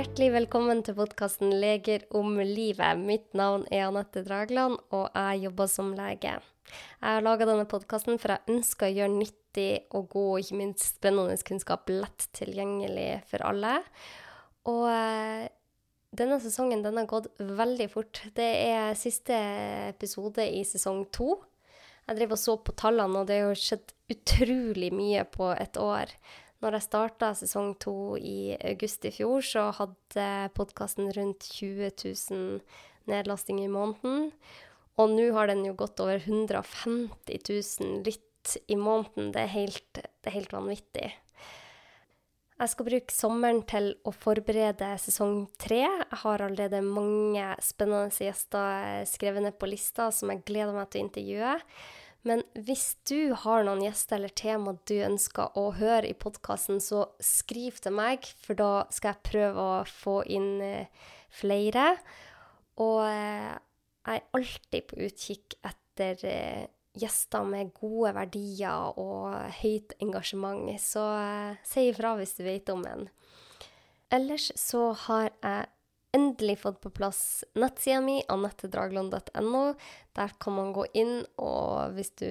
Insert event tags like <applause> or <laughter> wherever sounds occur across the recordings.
Hjertelig velkommen til podkasten 'Leger om livet'. Mitt navn er Anette Dragland, og jeg jobber som lege. Jeg har laga denne podkasten for jeg ønsker å gjøre nyttig og god og ikke minst spennende kunnskap lett tilgjengelig for alle. Og eh, denne sesongen den har gått veldig fort. Det er siste episode i sesong to. Jeg driver og så på tallene, og det har skjedd utrolig mye på et år. Når jeg starta sesong to i august i fjor, så hadde podkasten rundt 20 000 nedlastinger i måneden. Og nå har den jo gått over 150 000 lytt i måneden. Det er helt, det er helt vanvittig. Jeg skal bruke sommeren til å forberede sesong tre. Jeg har allerede mange spennende gjester skrevet ned på lista som jeg gleder meg til å intervjue. Men hvis du har noen gjester eller tema du ønsker å høre i podkasten, så skriv til meg, for da skal jeg prøve å få inn eh, flere. Og eh, jeg er alltid på utkikk etter eh, gjester med gode verdier og høyt engasjement, så si ifra hvis du vet om en. Ellers så har jeg endelig fått på plass nettsida mi, anettedragland.no. Der kan man gå inn, og hvis du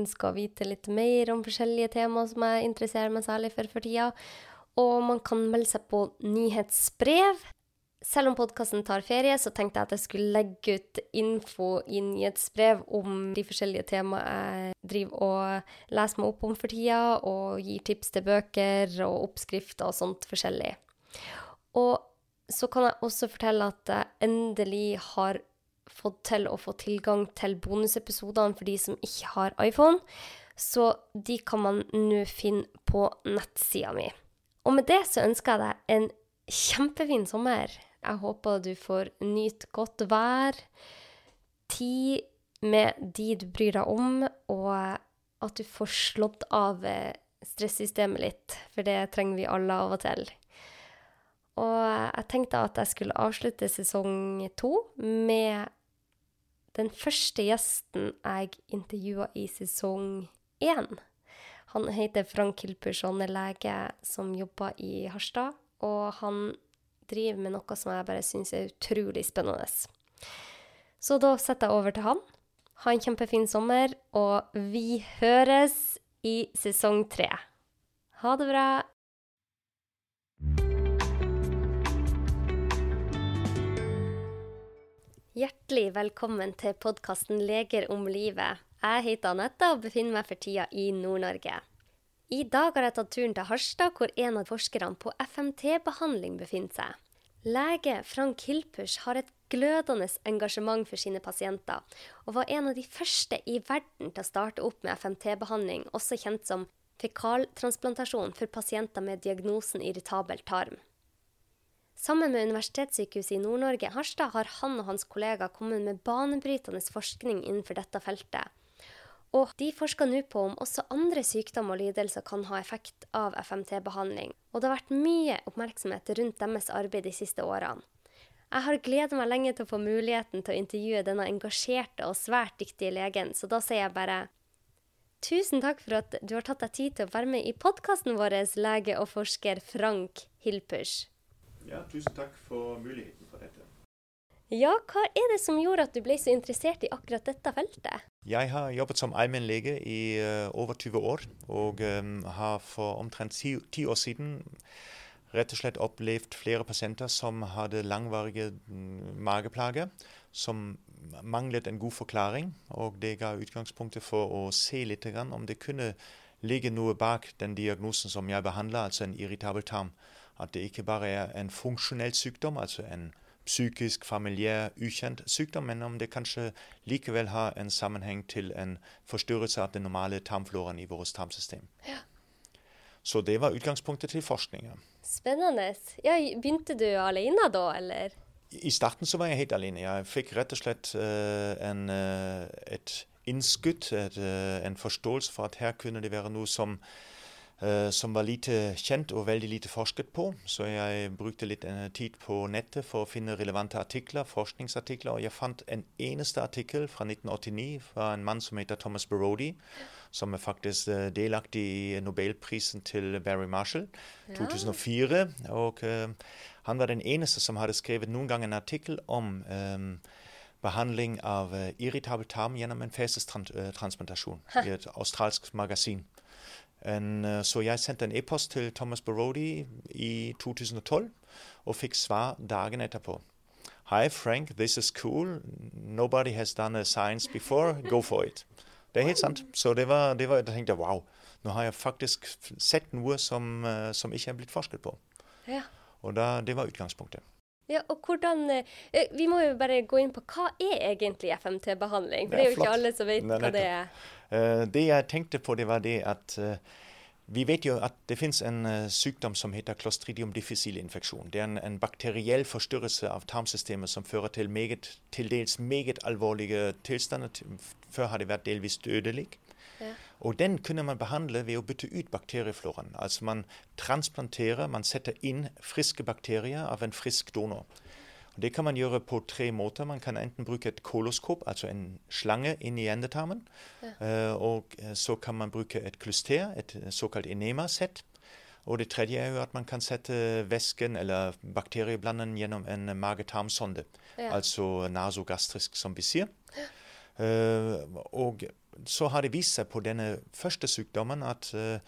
ønsker å vite litt mer om forskjellige temaer som jeg interesserer meg særlig for for tida, og man kan melde seg på nyhetsbrev. Selv om podkasten tar ferie, så tenkte jeg at jeg skulle legge ut info i nyhetsbrev om de forskjellige temaene jeg driver og leser meg opp om for tida, og gir tips til bøker og oppskrifter og sånt forskjellig. Og så kan jeg også fortelle at jeg endelig har fått til å få tilgang til bonusepisodene for de som ikke har iPhone. Så de kan man nå finne på nettsida mi. Og med det så ønsker jeg deg en kjempefin sommer. Jeg håper du får nyte godt vær, tid med de du bryr deg om, og at du får slått av stressystemet litt, for det trenger vi alle av og til. Og jeg tenkte at jeg skulle avslutte sesong to med den første gjesten jeg intervjua i sesong én. Han heter Frank Hilpersson han er lege som jobber i Harstad. Og han driver med noe som jeg bare syns er utrolig spennende. Så da setter jeg over til han. Ha en kjempefin sommer, og vi høres i sesong tre. Ha det bra! Hjertelig velkommen til podkasten 'Leger om livet'. Jeg heter Anette og befinner meg for tida i Nord-Norge. I dag har jeg tatt turen til Harstad, hvor en av forskerne på FMT-behandling befinner seg. Lege Frank Hilpers har et glødende engasjement for sine pasienter, og var en av de første i verden til å starte opp med FMT-behandling, også kjent som fekaltransplantasjon for pasienter med diagnosen irritabel tarm. Sammen med Universitetssykehuset i Nord-Norge Harstad har han og hans kollegaer kommet med banebrytende forskning innenfor dette feltet. Og de forsker nå på om også andre sykdommer og lidelser kan ha effekt av FMT-behandling. Og det har vært mye oppmerksomhet rundt deres arbeid de siste årene. Jeg har gledet meg lenge til å få muligheten til å intervjue denne engasjerte og svært dyktige legen, så da sier jeg bare Tusen takk for at du har tatt deg tid til å være med i podkasten vår, lege og forsker Frank Hilpers. Ja, tusen takk for muligheten for dette. Ja, hva er det som gjorde at du ble så interessert i akkurat dette feltet? Jeg har jobbet som allmennlege i uh, over 20 år, og um, har for omtrent ti, ti, år siden rett og slett opplevd flere pasienter som hadde langvarige mm, mageplager, som manglet en god forklaring. Og det ga utgangspunktet for å se litt om det kunne ligge noe bak den diagnosen som jeg behandler, altså en irritabel tarm. At det ikke bare er en funksjonell sykdom, altså en psykisk, familiær, ukjent sykdom, men om det kanskje likevel har en sammenheng til en forstyrrelse av den normale tarmfloraen i vårt tarmsystem. Ja. Så det var utgangspunktet til forskninga. Spennende. Ja, begynte du alene da, eller? I starten så var jeg helt alene. Jeg fikk rett og slett uh, en, uh, et innskudd, et, uh, en forståelse for at her kunne det være noe som som var lite kjent og veldig lite forsket på. Så jeg brukte litt eh, tid på nettet for å finne relevante artikler, forskningsartikler. Og jeg fant en eneste artikkel fra 1989 fra en mann som heter Thomas Barodi, som er faktisk eh, delaktig i nobelprisen til Barry Marshall, ja. 2004. Og Han var den eneste som hadde skrevet noen gang en artikkel om um, behandling av irritabel tarm gjennom en fesestransplantasjon i et australsk magasin. En, uh, så jeg sendte en e-post til Thomas Barodi i 2012 og fikk svar dagen etterpå. Hi, Frank, this is cool. Nobody has done a science before. Go for it. Det er helt sant. Så det var, det var, jeg tenkte wow, nå har jeg faktisk sett noe som, uh, som ikke er blitt forsket på. Ja. Og da, det var utgangspunktet. Ja, og hvordan, uh, Vi må jo bare gå inn på hva er egentlig FMT-behandling? For det er jo ikke alle som vet hva det er. Uh, det jeg tenkte på, det var det at vi vet jo at det finnes en sykdom som heter clostridium difficile-infeksjon. Det er en, en, bakteriell forstyrrelse av tarmsystemet som fører til meget, til dels meget alvorlige tilstander. Før har det vært delvis dødelig. Ja. Og den kunne man behandle ved å bytte ut bakteriefloraen. Altså man transplanterer, man setter inn friske bakterier av en frisk donor. Og det kan man gjøre på tre måter. Man kan enten bruke et koloskop, altså en slange, inn i endetarmen. Ja. Uh, og eh, så kan man bruke et klyster, et såkalt enema-sett. Og det tredje er jo at man kan sette væsken eller bakterieblanden gjennom en mage-tarm-sonde. Ja. Altså nasogastrisk, som vi sier. Uh, og så har det vist seg på denne første sykdommen at uh,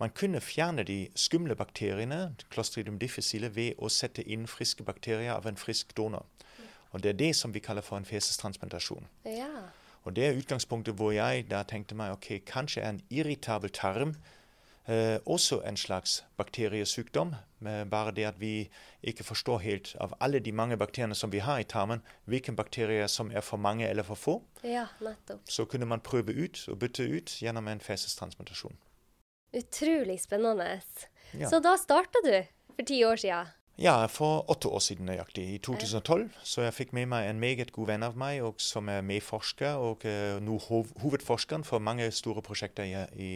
man kunne fjerne de skumle bakteriene Clostridium difficile, ved å sette inn friske bakterier av en frisk donor. Og Det er det som vi kaller for en fesestransplantasjon. Ja. Og Det er utgangspunktet hvor jeg da tenkte meg ok, kanskje er en irritabel tarm eh, også en slags bakteriesykdom. Bare det at vi ikke forstår helt av alle de mange bakteriene som vi har i tarmen, hvilke bakterier som er for mange eller for få. Ja, nettopp. Så kunne man prøve ut og bytte ut gjennom en fesestransplantasjon. Utrolig spennende. Ja. Så da starta du for ti år siden? Ja, for åtte år siden nøyaktig, i 2012. Så jeg fikk med meg en meget god venn av meg og som er medforsker, og uh, nå hov hovedforskeren for mange store prosjekter i, i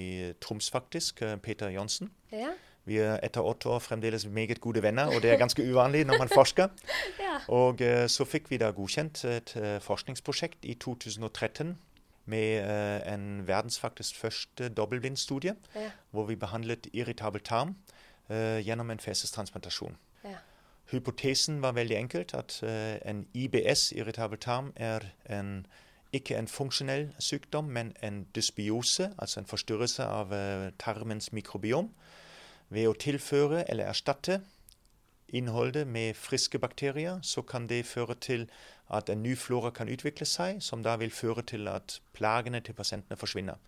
Troms, faktisk, uh, Peter Johnsen. Ja. Vi er etter åtte år fremdeles meget gode venner, og det er ganske uvanlig når man forsker. <laughs> ja. Og uh, så fikk vi da godkjent et forskningsprosjekt i 2013 med en verdens faktisk første dobbeltblindstudie, ja. hvor vi behandlet irritabel tarm gjennom en fesestransplantasjon. Hypotesen var veldig enkelt, at uh, en IBS, irritabel tarm, er en, ikke en funksjonell sykdom, men en dysbiose, altså en forstyrrelse av tarmens mikrobiom. Ved å tilføre eller erstatte innholdet med friske bakterier, så kan det føre til at en ny flora kan utvikle seg, som da vil føre til at plagene til pasientene forsvinner.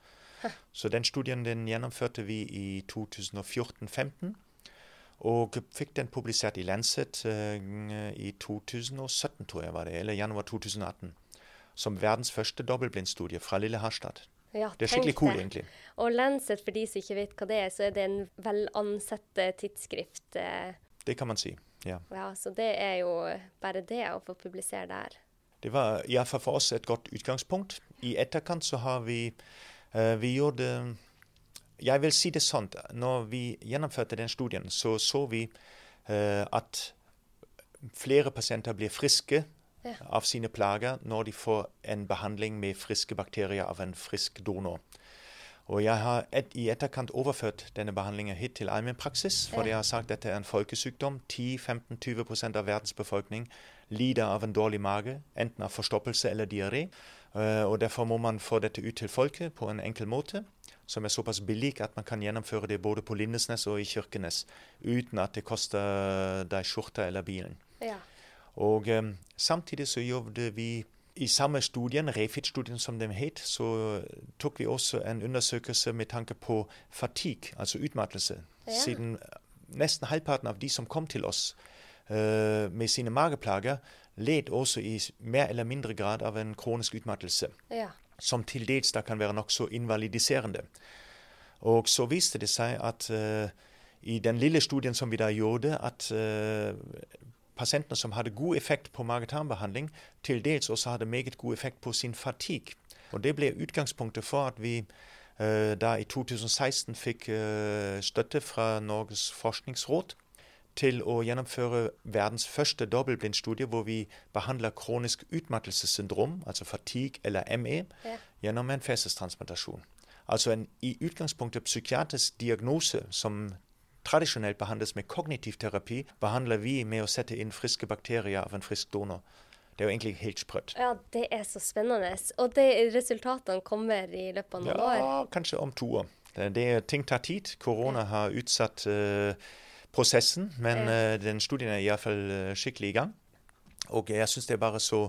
Så den studien den gjennomførte vi i 2014-15, og fikk den publisert i Lancet uh, i 2017, tror jeg var det, eller januar 2018. Som verdens første dobbeltblindstudie fra lille Harstad. Ja, det er skikkelig cool, egentlig. Og Lancet, for de som ikke vet hva det er, så er det en velansett tidsskrift. Uh, det kan man si. Ja. ja. Så det er jo bare det å få publisere der. Det var iallfall for oss et godt utgangspunkt. I etterkant så har vi uh, Vi gjorde Jeg vil si det sånn. Når vi gjennomførte den studien, så så vi uh, at flere pasienter blir friske ja. av sine plager når de får en behandling med friske bakterier av en frisk donor. Og jeg har et, i etterkant overført denne behandlingen hit til allmennpraksis, for ja. jeg har sagt at dette er en folkesykdom. 10-15-20% av verdens befolkning lider av en dårlig mage, enten av forstoppelse eller diaré. Uh, og Derfor må man få dette ut til folket på en enkel måte, som er såpass billig at man kan gjennomføre det både på Lindesnes og i Kirkenes, uten at det koster deg skjorta eller bilen. Ja. Og um, Samtidig så jobbet vi i samme studien, Refit-studien som den het, så tok vi også en undersøkelse med tanke på fatigue, altså utmattelse. Ja. Siden nesten halvparten av de som kom til oss uh, med sine mageplager, led også i mer eller mindre grad av en kronisk utmattelse. Ja. Som til dels da kan være nokså invalidiserende. Og så viste det seg at uh, i den lille studien som vi da gjorde, at uh, pasientene som hadde god effekt på mage-tarm-behandling, til dels også hadde meget god effekt på sin fatigue. Og Det ble utgangspunktet for at vi uh, da i 2016 fikk støtte fra Norges forskningsråd til å gjennomføre verdens første dobbeltblindstudie hvor vi behandler kronisk utmattelsessyndrom, altså fatigue eller ME, ja. gjennom en fesestransplantasjon. Altså en i utgangspunktet psykiatrisk diagnose som tradisjonelt behandles med kognitiv terapi, behandler vi med å sette inn friske bakterier av en frisk donor. Det er jo egentlig helt sprøtt. Ja, det er så spennende. Og det, resultatene kommer i løpet av noen ja, år? Ja, kanskje om to år. Det, det, ting tar tid. Korona har utsatt uh, prosessen, men uh, den studien er iallfall uh, skikkelig i gang. Og jeg syns det er bare så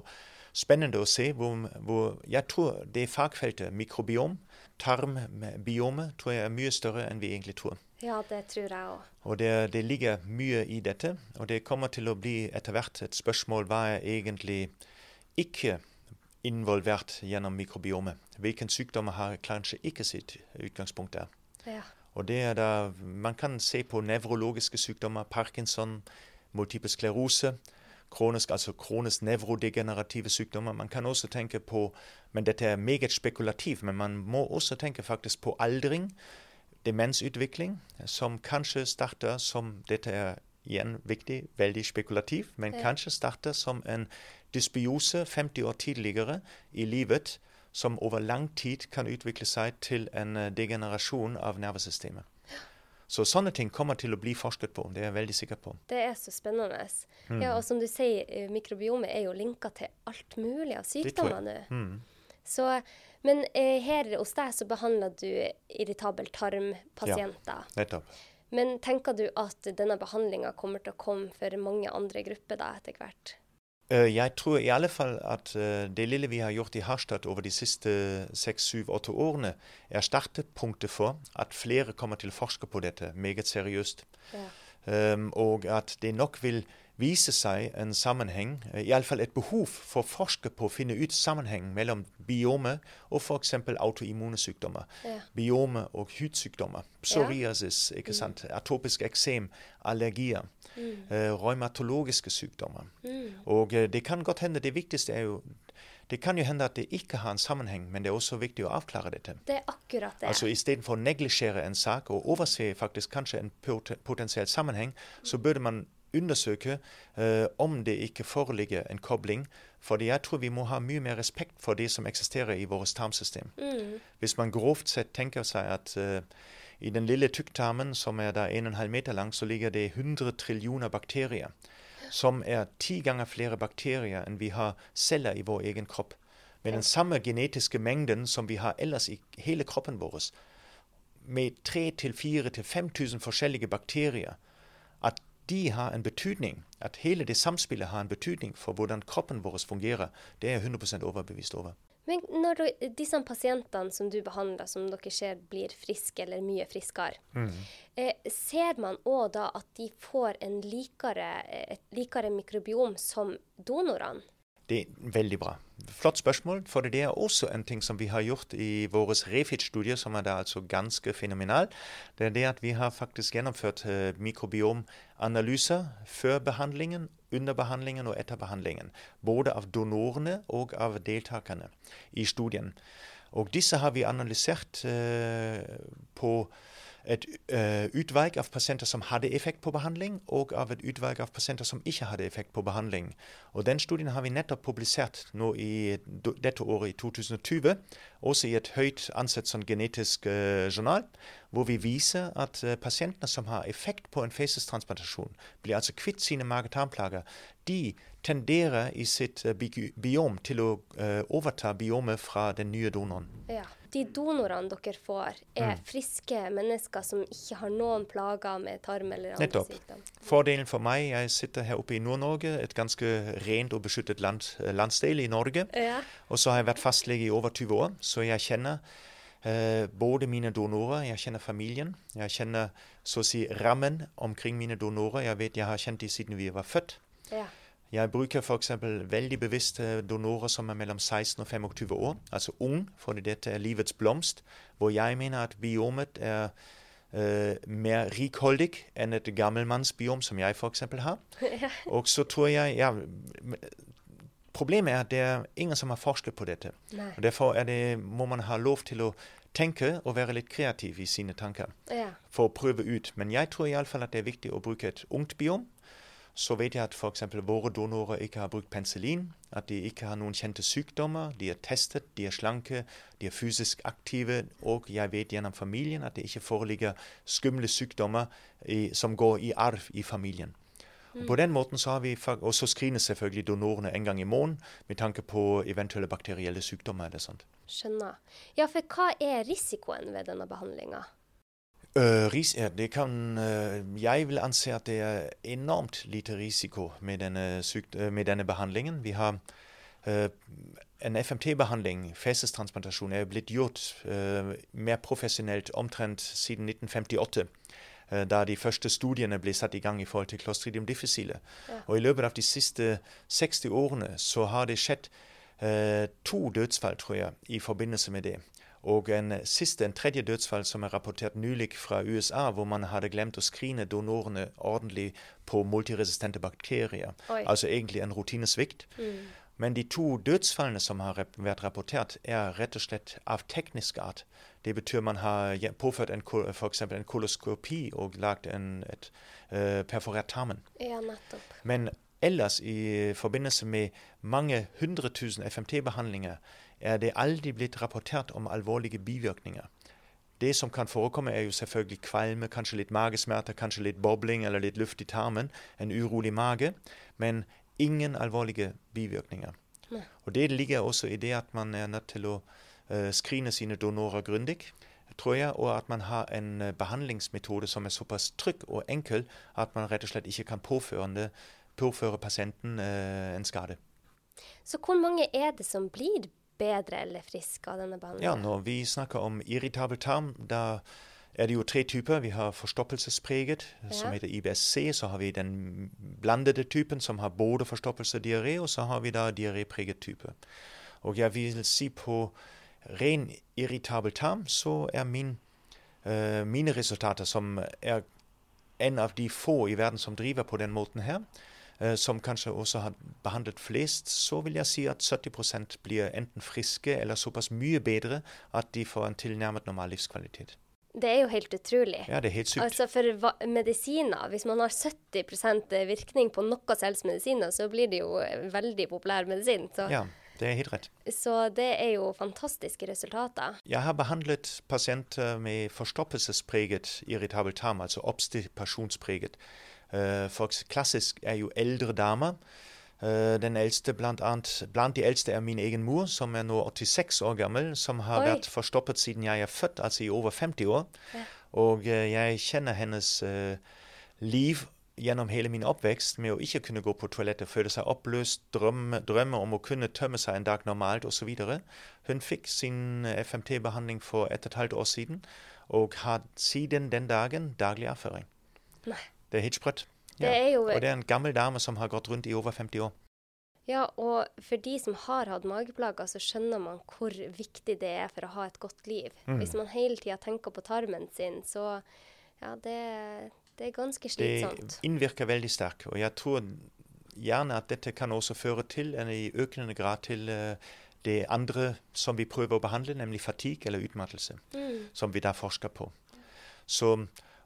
spennende å se hvor, hvor Jeg tror det fagfeltet, mikrobiom, tarmbiomet, tror jeg er mye større enn vi egentlig tror. Ja, det tror jeg òg. Og det, det, ligger mye i dette. Og det kommer til å bli etter hvert et spørsmål hva er egentlig ikke involvert gjennom mikrobiomet. Hvilken sykdom har kanskje ikke sitt utgangspunkt der. Ja. Og det er da, Man kan se på nevrologiske sykdommer, parkinson, multiple sklerose, kronisk, altså kronisk nevrodegenerative sykdommer. Man kan også tenke på Men dette er meget spekulativt, men man må også tenke faktisk på aldring demensutvikling, som kanskje starter som Dette er igjen viktig, veldig spekulativ, men kanskje starter som en dysbiose 50 år tidligere i livet, som over lang tid kan utvikle seg til en eh, degenerasjon av nervesystemet. Så sånne ting kommer til å bli forsket på, det er jeg veldig sikker på. Det er så spennende. Mm. Ja, og som du sier, eh, mikrobiomet er jo linka til alt mulig av sykdommer nå. Mm. Så men eh, her hos deg så behandler du irritabel tarm-pasienter. Ja, nettopp. Men tenker du at denne behandlinga kommer til å komme for mange andre grupper da etter hvert? Uh, jeg tror i alle fall at uh, det lille vi har gjort i Harstad over de siste seks, syv, åtte årene, er startepunktet for at flere kommer til å forske på dette meget seriøst. Ja. Um, og at det nok vil vise seg en sammenheng, iallfall et behov for å forske på å finne ut sammenheng mellom biome og f.eks. autoimmune sykdommer. Ja. Biome og hudsykdommer. Psoriasis, ikke mm. sant? atopisk eksem, allergier. Mm. Uh, rheumatologiske sykdommer. Mm. Og uh, det kan godt hende det viktigste er jo det kan jo hende at det ikke har en sammenheng, men det er også viktig å avklare dette. Det er akkurat det. Altså Istedenfor å neglisjere en sak og overse faktisk kanskje en potensiell sammenheng, så burde man undersøke uh, om det ikke foreligger en kobling. Fordi jeg tror vi må ha mye mer respekt for det som eksisterer i vårt tarmsystem. Mm. Hvis man grovt sett tenker seg at uh, i den lille tykktarmen, som er da 1,5 meter lang, så ligger det 100 trillioner bakterier. Som er ti ganger flere bakterier enn vi har celler i vår egen kropp. Med den samme genetiske mengden som vi har ellers i hele kroppen vår. Med 3000-5000 forskjellige bakterier. At de har en betydning. At hele det samspillet har en betydning for hvordan kroppen vår fungerer, det er jeg 100 overbevist over. Men når disse pasientene som du behandler, som dere ser blir friske eller mye friskere, mm. eh, ser man òg da at de får en likere, et likere mikrobiom som donorene? Det er veldig bra. Flott spørsmål. For det er også en ting som vi har gjort i vår Refit-studie, som er da altså ganske fenomenal. Det er det at vi har faktisk gjennomført uh, mikrobiomanalyser før behandlingen, under behandlingen og etter behandlingen. Både av donorene og av deltakerne i studien. Og disse har vi analysert uh, på et uh, utvalg av pasienter som hadde effekt på behandling, og av et utvalg av pasienter som ikke hadde effekt på behandling. Og Den studien har vi nettopp publisert nå i dette året, i 2020, også i et høyt ansett sånn genetisk uh, journal, hvor vi viser at uh, pasientene som har effekt på en fesestransplantasjon, blir altså kvitt sine mage-tarmplager. De tenderer i sitt biom til å overta biomet fra den nye donoren. Ja de donorene dere får, er mm. friske mennesker som ikke har noen plager med tarm eller andre Nettopp. sykdom. Fordelen for meg, jeg sitter her oppe i Nord-Norge, et ganske rent og beskyttet land, eh, landsdel i Norge. Ja. Og så har jeg vært fastlege i over 20 år, så jeg kjenner eh, både mine donorer, jeg kjenner familien. Jeg kjenner så å si rammen omkring mine donorer. Jeg vet jeg har kjent dem siden vi var født. Ja. Jeg bruker f.eks. veldig bevisst donorer som er mellom 16 og 25 år, altså ung, fordi dette er livets blomst, hvor jeg mener at biomet er uh, mer rikholdig enn et gammelmannsbiom, som jeg f.eks. har. <laughs> Og så tror jeg ja, Problemet er at det er ingen som har forsket på dette. Og Derfor det, må man ha lov til å tenke og være litt kreativ i sine tanker ja. for å prøve ut. Men jeg tror iallfall at det er viktig å bruke et ungt biom så vet jeg at f.eks. våre donorer ikke har brukt penicillin, at de ikke har noen kjente sykdommer, de er testet, de er slanke, de er fysisk aktive, og jeg vet gjennom familien at det ikke foreligger skumle sykdommer i, som går i arv i familien. Og på den måten så har vi, og så screenes selvfølgelig donorene en gang i måneden med tanke på eventuelle bakterielle sykdommer. eller sånt. Skjønner. Ja, for hva er risikoen ved denne behandlinga? Uh, ris ja, det kan, uh, jeg vil anse at det er enormt lite risiko med denne, sykt, uh, med denne behandlingen. Vi har en FMT-behandling, fesestransplantasjon, er blitt gjort mer profesjonelt omtrent siden 1958. Da de første studiene ble satt i gang i forhold til Clostridium difficile. Ja. Og I løpet av de siste 60 årene så har det skjedd to dødsfall, tror jeg, i forbindelse med det. Og en siste, en tredje dødsfall som er rapportert nylig fra USA, hvor man hadde glemt å skrine donorene ordentlig på multiresistente bakterier. Oi. Altså egentlig en rutinesvikt. Mm. Men de to dødsfallene som har vært rapportert, er rett og slett av teknisk art. Det betyr man har påført f.eks. en koloskopi og lagd en, et uh, perforert tarmen. Ja. Men ellers, i forbindelse med mange hundre tusen FMT-behandlinger, er det aldri blitt rapportert om alvorlige bivirkninger. Det som kan forekomme, er jo selvfølgelig kvalme, kanskje litt magesmerter, kanskje litt bobling eller litt luft i tarmen, en urolig mage, men ingen alvorlige bivirkninger. Og Det ligger også i det at man er nødt til å uh, screene sine donorer grundig, tror jeg, og at man har en uh, behandlingsmetode som er såpass trygg og enkel at man rett og slett ikke kan påføre, påføre pasienten uh, en skade. Så hvor mange er det som blir bedre eller friske av denne behandlingen? Ja, Når vi snakker om irritabel tarm, da er det jo tre typer. Vi har forstoppelsespreget, ja. som heter IBSC. Så har vi den blandede typen, som har både forstoppelse og diaré. Og så har vi da diarépreget type. Og jeg vil si på ren irritabel tarm, så er min, uh, mine resultater, som er en av de få i verden som driver på den måten her, som kanskje også har behandlet flest, så vil jeg si at 70% blir enten friske eller såpass mye bedre at de får en tilnærmet normal livskvalitet. Det er jo helt utrolig. Ja, det er helt sykt. Altså For medisiner, hvis man har 70% virkning på noe selvs medisiner, så blir det jo veldig populær medisin. Så. Ja, det er helt rett. Så det er jo fantastiske resultater. Jeg har behandlet pasienter med forstoppelsespreget irritabel tarm, altså obstipasjonspreget. Uh, for klassisk er jo eldre damer. Uh, den eldste blant, annet, blant, de eldste er min egen mor, som er nå 86 år gammel, som har Oi. vært forstoppet siden jeg er født, altså i over 50 år. Ja. Og uh, jeg kjenner hennes liv gjennom hele min oppvekst med å ikke kunne gå på toalettet, føle seg oppløst, drømme, drømme, om å kunne tømme seg en dag normalt osv. Hun fikk sin FMT-behandling for et og et halvt år siden, og har siden den dagen daglig avføring. Nei. Det er helt sprøtt. Ja. og det er en gammel dame som har gått rundt i over 50 år. Ja, og for de som har hatt mageplager, så skjønner man hvor viktig det er for å ha et godt liv. Mm. Hvis man hele tida tenker på tarmen sin, så ja, det, det er ganske slitsomt. Det innvirker veldig sterkt. Og jeg tror gjerne at dette kan også føre til, i økende grad til uh, det andre som vi prøver å behandle, nemlig fatigue eller utmattelse, mm. som vi da forsker på. Så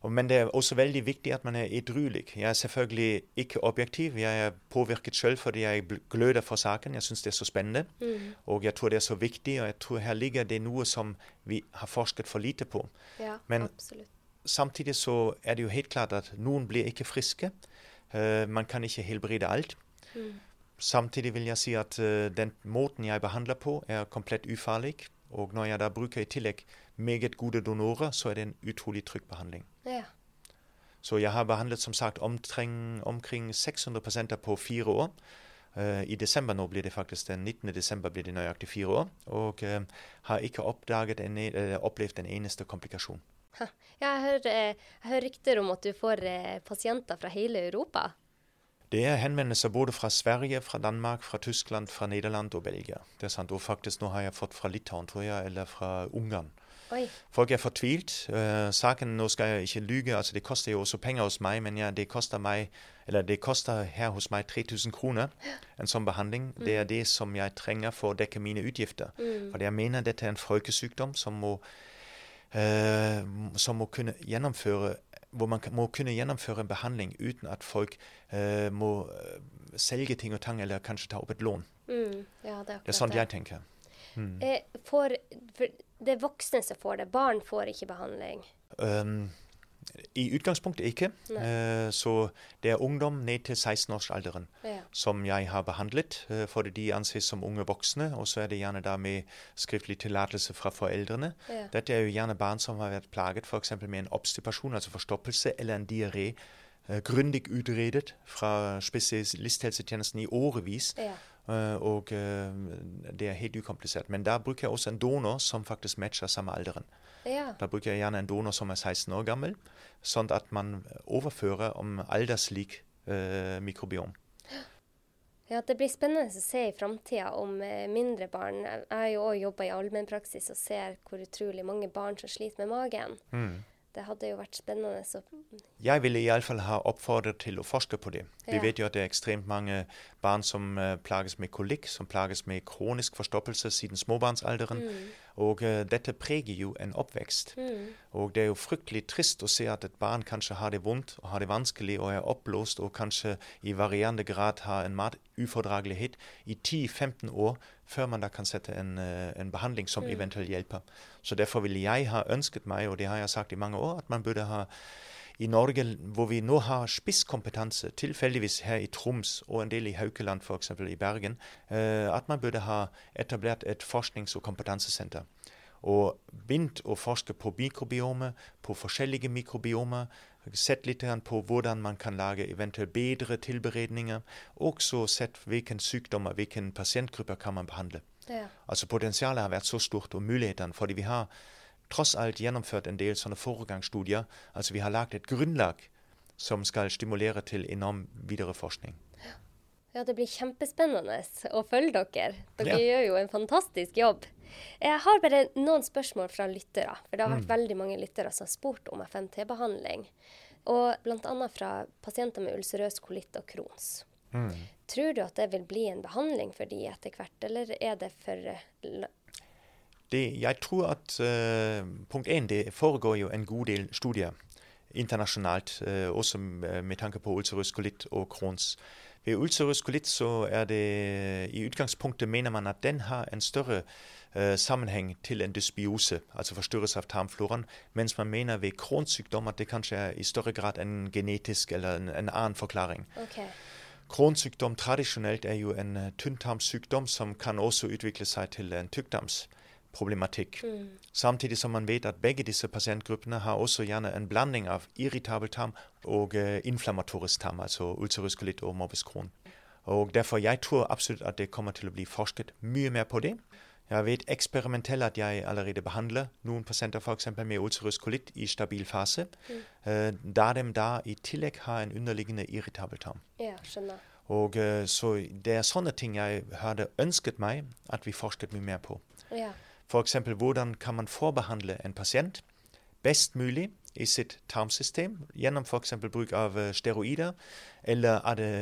men det er også veldig viktig at man er edruelig. Jeg er selvfølgelig ikke objektiv. Jeg er påvirket selv fordi jeg gløder for saken. Jeg syns det er så spennende. Mm. Og jeg tror det er så viktig, og jeg tror her ligger det noe som vi har forsket for lite på. Ja, Men absolutt. samtidig så er det jo helt klart at noen blir ikke friske. Uh, man kan ikke helbrede alt. Mm. Samtidig vil jeg si at uh, den måten jeg behandler på, er komplett ufarlig. Og når jeg da bruker i tillegg meget gode donorer, så er det en utrolig trygg behandling. Ja. Så jeg har behandlet som sagt omkring, omkring 600 pasienter på fire år. Uh, I desember nå blir det faktisk den 19. desember blir det nøyaktig fire år. Og uh, har ikke en, uh, opplevd en eneste komplikasjon. Ja, jeg hører, jeg hører, rykter om at du får pasienter fra hele Europa. Det er henvendelser både fra Sverige, fra Danmark, fra Tyskland, fra Nederland og Belgia. Det er sant, Og faktisk nå har jeg fått fra Litauen, tror jeg, eller fra Ungarn. Oi. Folk er fortvilt. Uh, saken, Nå skal jeg ikke lyge, altså det koster jo også penger hos meg, men ja, det koster meg eller det koster her hos meg 3000 kroner, en sånn behandling. Mm. Det er det som jeg trenger for å dekke mine utgifter. Mm. For jeg mener dette er en folkesykdom som må, uh, som må kunne gjennomføre hvor man må kunne gjennomføre en behandling uten at folk eh, må selge ting og tang eller kanskje ta opp et lån. Mm, ja, det, er det, er sånn jeg tenker. Mm. For, for, det er voksne som får det. Barn får ikke behandling. Um, i utgangspunktet ikke. Uh, så det er ungdom ned til 16-årsalderen ja. som jeg har behandlet, uh, fordi de anses som unge voksne. Og så er det gjerne da med skriftlig tillatelse fra foreldrene. Ja. Dette er jo gjerne barn som har vært plaget f.eks. med en obstipasjon, altså forstoppelse, eller en diaré. Uh, grundig utredet fra spesialisthelsetjenesten i årevis. Ja. og det er helt ukomplisert. Men da bruker jeg også en donor som faktisk matcher samme alderen. Ja. Da bruker jeg gjerne en donor som er 16 år gammel, sånn at man overfører om alderslik eh, mikrobiom. Ja, Det blir spennende å se i framtida om eh, mindre barn. Jeg har jo òg jobba i allmennpraksis og ser hvor utrolig mange barn som sliter med magen. Mm det hadde jo vært spennende. Så. Jeg ville iallfall ha oppfordret til å forske på det. Vi ja. vet jo at det er ekstremt mange barn som uh, plages med kolikk, som plages med kronisk forstoppelse siden småbarnsalderen. Mm. Og uh, dette preger jo en oppvekst. Mm. Og det er jo fryktelig trist å se at et barn kanskje har det vondt og har det vanskelig og er oppblåst og kanskje i varierende grad har en matufordragelighet i 10-15 år før man da kan sette en, uh, en behandling som mm. eventuelt hjelper. Så derfor ville jeg ha ønsket meg, og det har jeg sagt i mange år, at man burde ha i Norge, hvor vi nå har spisskompetanse, tilfeldigvis her i Troms og en del i Haukeland, f.eks. i Bergen, uh, at man burde ha etablert et forsknings- og kompetansesenter. Og begynt å forske på mikrobiomer, på forskjellige mikrobiomer. Sett litt på hvordan man kan lage eventuelt bedre tilberedninger. Og så sett hvilke sykdommer, hvilke pasientgrupper kan man behandle. Ja. Altså Potensialet har vært så stort, og mulighetene. Fordi vi har tross alt gjennomført en del sånne foregangsstudier. Altså Vi har lagd et grunnlag som skal stimulere til enorm videreforskning. Ja, det blir kjempespennende å følge dere. Dere ja. gjør jo en fantastisk jobb. Jeg har bare noen spørsmål fra lyttere. For det har vært mm. veldig mange lyttere som har spurt om FMT-behandling. Og bl.a. fra pasienter med ulcerøs kolitt og Crohns. Mm. Tror du at det vil bli en behandling for de etter hvert, eller er det for det, Jeg tror at uh, punkt én, det foregår jo en god del studier internasjonalt, uh, også med tanke på ulcerøs kolitt og Crohns. Ved ulcerøs kolitt så er det i utgangspunktet mener man at den har en større sammenheng til en dysbiose, altså forstyrrelse av tarmfloraen, mens man mener ved kronsykdom at det kanskje er i større grad en genetisk eller en, en annen forklaring. Okay. Kronsykdom tradisjonelt er jo en uh, tynntarmsykdom som kan også utvikle seg til en tykktarmsproblematikk. Mm. Samtidig som man vet at begge disse pasientgruppene har også gjerne en blanding av irritabel tarm og eh, inflammatorisk tarm, altså ulcerøs kolitt og morbus Crohn. Og Derfor jeg tror absolutt at det kommer til å bli forsket mye mer på det. Jeg vet eksperimentell at jeg allerede behandler noen pasienter f.eks. med ulcerøs kolitt i stabil fase, mm. da de da i tillegg har en underliggende irritabel tarm. Ja, skjønner. Og uh, Så det er sånne ting jeg hadde ønsket meg at vi forsket mye mer på. Ja. F.eks. hvordan kan man forbehandle en pasient best mulig i sitt tarmsystem gjennom f.eks. bruk av uh, steroider eller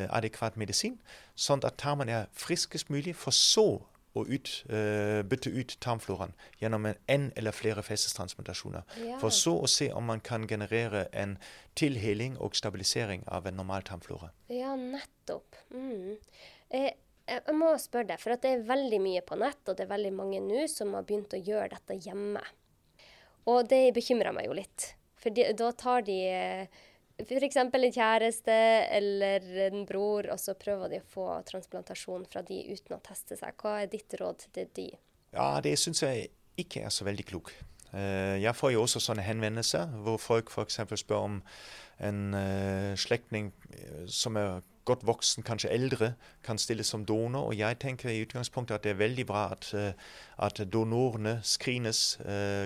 adekvat medisin, sånn at tarmen er friskest mulig, for så å ut, uh, bytte ut tarmfloraen gjennom en, en eller flere fesestransplantasjoner. Ja. For så å se om man kan generere en tilheling og stabilisering av en normal tarmflora. Ja, nettopp. Mm. Eh, jeg må spørre deg, for det er veldig mye på nett, og det er veldig mange nå som har begynt å gjøre dette hjemme. Og det bekymrer meg jo litt. For de, da tar de eh, f.eks. en kjæreste eller en bror, og så prøver de å få transplantasjon fra de uten å teste seg. Hva er ditt råd til de? Ja, Det syns jeg ikke er så veldig klok. Eh, jeg får jo også sånne henvendelser hvor folk f.eks. spør om en uh, slektning eh, som er godt voksen, kanskje eldre, kan stilles som donor. Og jeg tenker i utgangspunktet at det er veldig bra at, at donorene screenes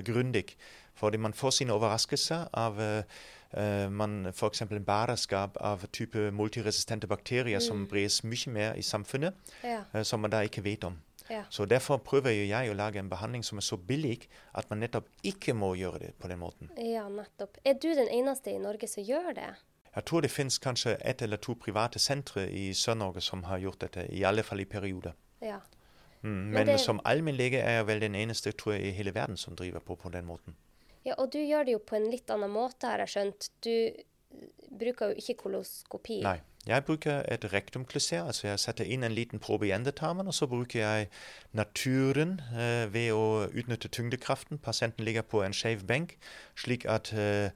grundig. Fordi man får sine overraskelser av man f.eks. en bæreskap av type multiresistente bakterier mm. som bres mye mer i samfunnet, ja. uh, som man da ikke vet om. Ja. Så Derfor prøver jeg å lage en behandling som er så billig at man nettopp ikke må gjøre det på den måten. Ja, nettopp. Er du den eneste i Norge som gjør det? Jeg tror det finnes kanskje ett eller to private sentre i Sør-Norge som har gjort dette, i alle fall i perioder. Ja. Mm, men, men det... som allmennlege er jeg vel den eneste tror jeg, i hele verden som driver på på den måten. Ja, og du gjør det jo på en litt annen måte, har jeg skjønt. Du bruker jo ikke koloskopi. Nei. Jeg bruker et rektumklyser. Altså jeg setter inn en liten probe i endetarmen, og så bruker jeg naturen eh, ved å utnytte tyngdekraften. Pasienten ligger på en skeiv benk, slik at eh,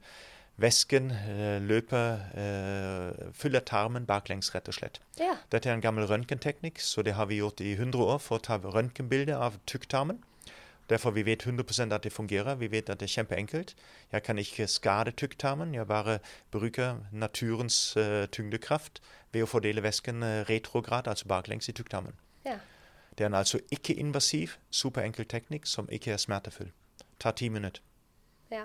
væsken eh, løper eh, fyller tarmen baklengs, rett og slett. Ja. Dette er en gammel røntgenteknikk, så det har vi gjort i 100 år for å ta røntgenbilde av tykktarmen. Derfor vi vet 100 at det fungerer. Vi vet at det er kjempeenkelt. Jeg kan ikke skade tykktarmen. Jeg bare bruker naturens uh, tyngdekraft ved å fordele væsken uh, retrograd, altså baklengs i tykktarmen. Ja. Det er en altså ikke-invasiv, superenkel teknikk som ikke er smertefull. Tar ti minutter. ja.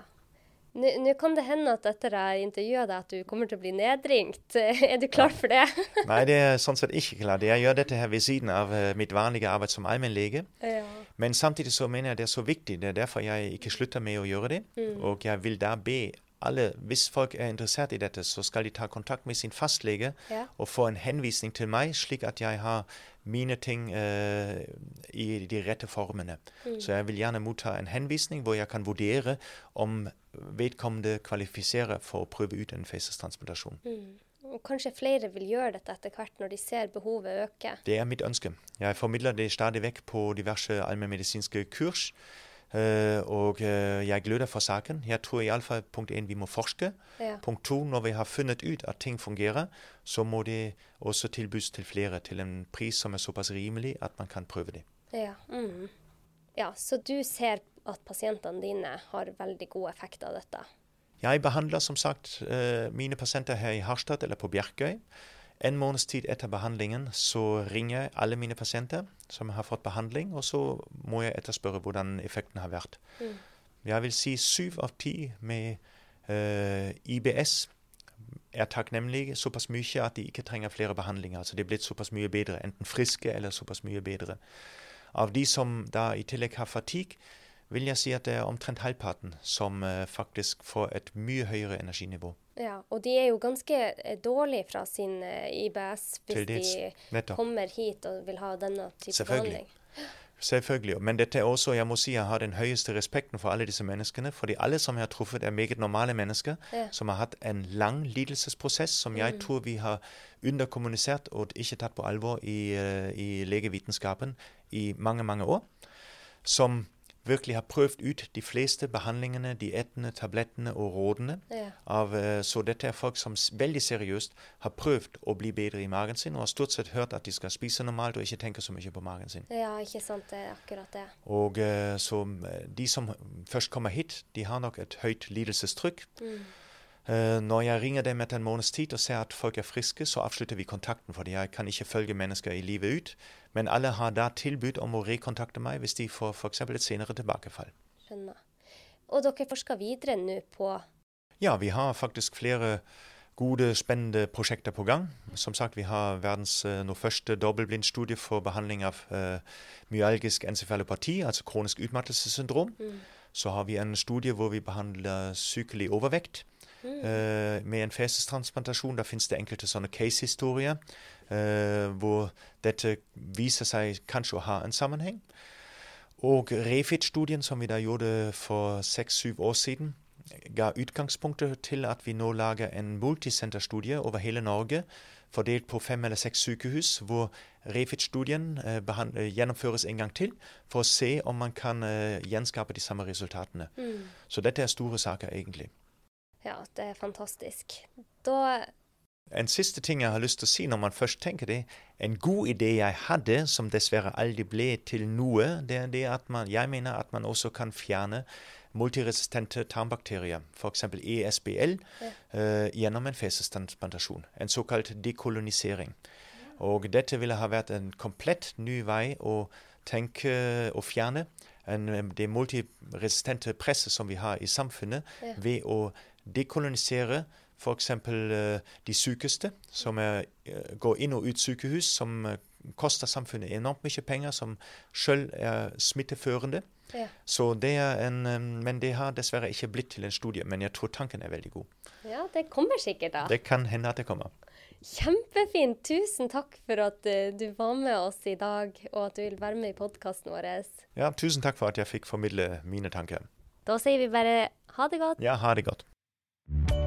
Nå kan det hende at etter jeg intervjuer deg, at du kommer til å bli nedringt. <laughs> Er du klar for det? <laughs> Nei, det er sånn sett ikke klart. Jeg gjør dette her ved siden av uh, mitt vanlige arbeid som allmennlege. ja. Men samtidig så mener jeg det er så viktig. Det er derfor jeg ikke slutter med å gjøre det. Og jeg vil da be alle, hvis folk er interessert i dette, så skal de ta kontakt med sin fastlege Ja. og få en henvisning til meg, slik at jeg har mine ting uh, i de rette formene. Så jeg vil gjerne motta en henvisning hvor jeg kan vurdere om vedkommende kvalifiserer for å prøve ut en fesestransplantasjon. Og kanskje flere vil gjøre dette etter hvert når de ser behovet øke. Det er mitt ønske. Jeg formidler det stadig vekk på diverse allmennmedisinske kurs. eh, og eh, jeg gløder for saken. Jeg tror iallfall punkt én vi må forske. Ja. Punkt to, når vi har funnet ut at ting fungerer, så må det også tilbys til flere til en pris som er såpass rimelig at man kan prøve det. Ja. Mm. ja, så du ser at pasientene dine har veldig god effekt av dette. Jeg behandler som sagt eh, mine pasienter her i Harstad eller på Bjerkøy. En måneds tid etter behandlingen så ringer alle mine pasienter som har fått behandling, og så må jeg etterspørre hvordan effekten har vært. Jeg vil si syv av ti med uh, IBS er takknemlige såpass mye at de ikke trenger flere behandlinger. Altså de er blitt såpass mye bedre, enten friske eller såpass mye bedre. Av de som da i tillegg har fatigue, vil jeg si at det er omtrent halvparten som eh, faktisk får et mye høyere energinivå. Ja, og de er jo ganske eh, dårlige fra sin eh, IBS hvis de Nettopp. kommer hit og vil ha denne type Selvfølgelig. behandling. Selvfølgelig. Men dette er også, jeg må si, jeg har den høyeste respekten for alle disse menneskene. Fordi alle som jeg har truffet, er meget normale mennesker Ja. som har hatt en lang lidelsesprosess som jeg tror vi har underkommunisert og ikke tatt på alvor i, i legevitenskapen i mange, mange år. Som virkelig har prøvd ut de fleste behandlingene, diettene, tablettene og rådene. Ja. Av, eh, så dette er folk som veldig seriøst har prøvd å bli bedre i magen sin, og har stort sett hørt at de skal spise normalt og ikke tenke så mye på magen sin. ja, ikke sant. Det er akkurat det. Og eh, så eh, de som først kommer hit, de har nok et høyt lidelsestrykk. Mm. når jeg ringer dem etter en måneds tid og ser at folk er friske, så avslutter vi kontakten, fordi jeg kan ikke følge mennesker i livet ut. Men alle har da tilbud om å rekontakte meg hvis de får f.eks. et senere tilbakefall. Skjønner. Og dere forsker videre nå på Ja, vi har faktisk flere gode, spennende prosjekter på gang. Som sagt, vi har verdens eh, nå første dobbeltblindstudie for behandling av uh, myalgisk encefalopati, altså kronisk utmattelsessyndrom. Så har vi en studie hvor vi behandler sykelig overvekt. Eh, med en fesestransplantasjon. Da finnes det enkelte sånne case-historier eh, hvor dette viser seg kanskje å ha en sammenheng. Og Refit-studien, som vi da gjorde for seks-syv år siden, ga utgangspunktet til at vi nå lager en multisenterstudie over hele Norge, fordelt på fem eller seks sykehus, hvor Refit-studien eh, eh, gjennomføres en gang til, for å se om man kan eh, gjenskape de samme resultatene. Så dette er store saker, egentlig. Ja, det er fantastisk. Da En siste ting jeg har lyst til å si når man først tenker det. En god idé jeg hadde, som dessverre aldri ble til noe, det er det at man, jeg mener at man også kan fjerne multiresistente tarmbakterier, f.eks. ESBL, eh, gjennom en fesestransplantasjon. En såkalt dekolonisering. Og dette ville ha vært en komplett ny vei å tenke og fjerne en, det multiresistente presset som vi har i samfunnet, Ja. ved å dekolonisere f.eks. Uh, de sykeste, som er, eh, går inn og ut sykehus, som eh, koster samfunnet enormt mye penger, som sjøl er smitteførende. Ja. Så det er en, eh, men det har dessverre ikke blitt til en studie. Men jeg tror tanken er veldig god. Ja, det kommer sikkert, da. Det kan hende at det kommer. Kjempefint. Tusen takk for at eh, du var med oss i dag, og at du vil være med i podkasten vår. Ja, tusen takk for at jeg fikk formidle mine tanker. Da sier vi bare ha det godt. Ja, ha det godt. You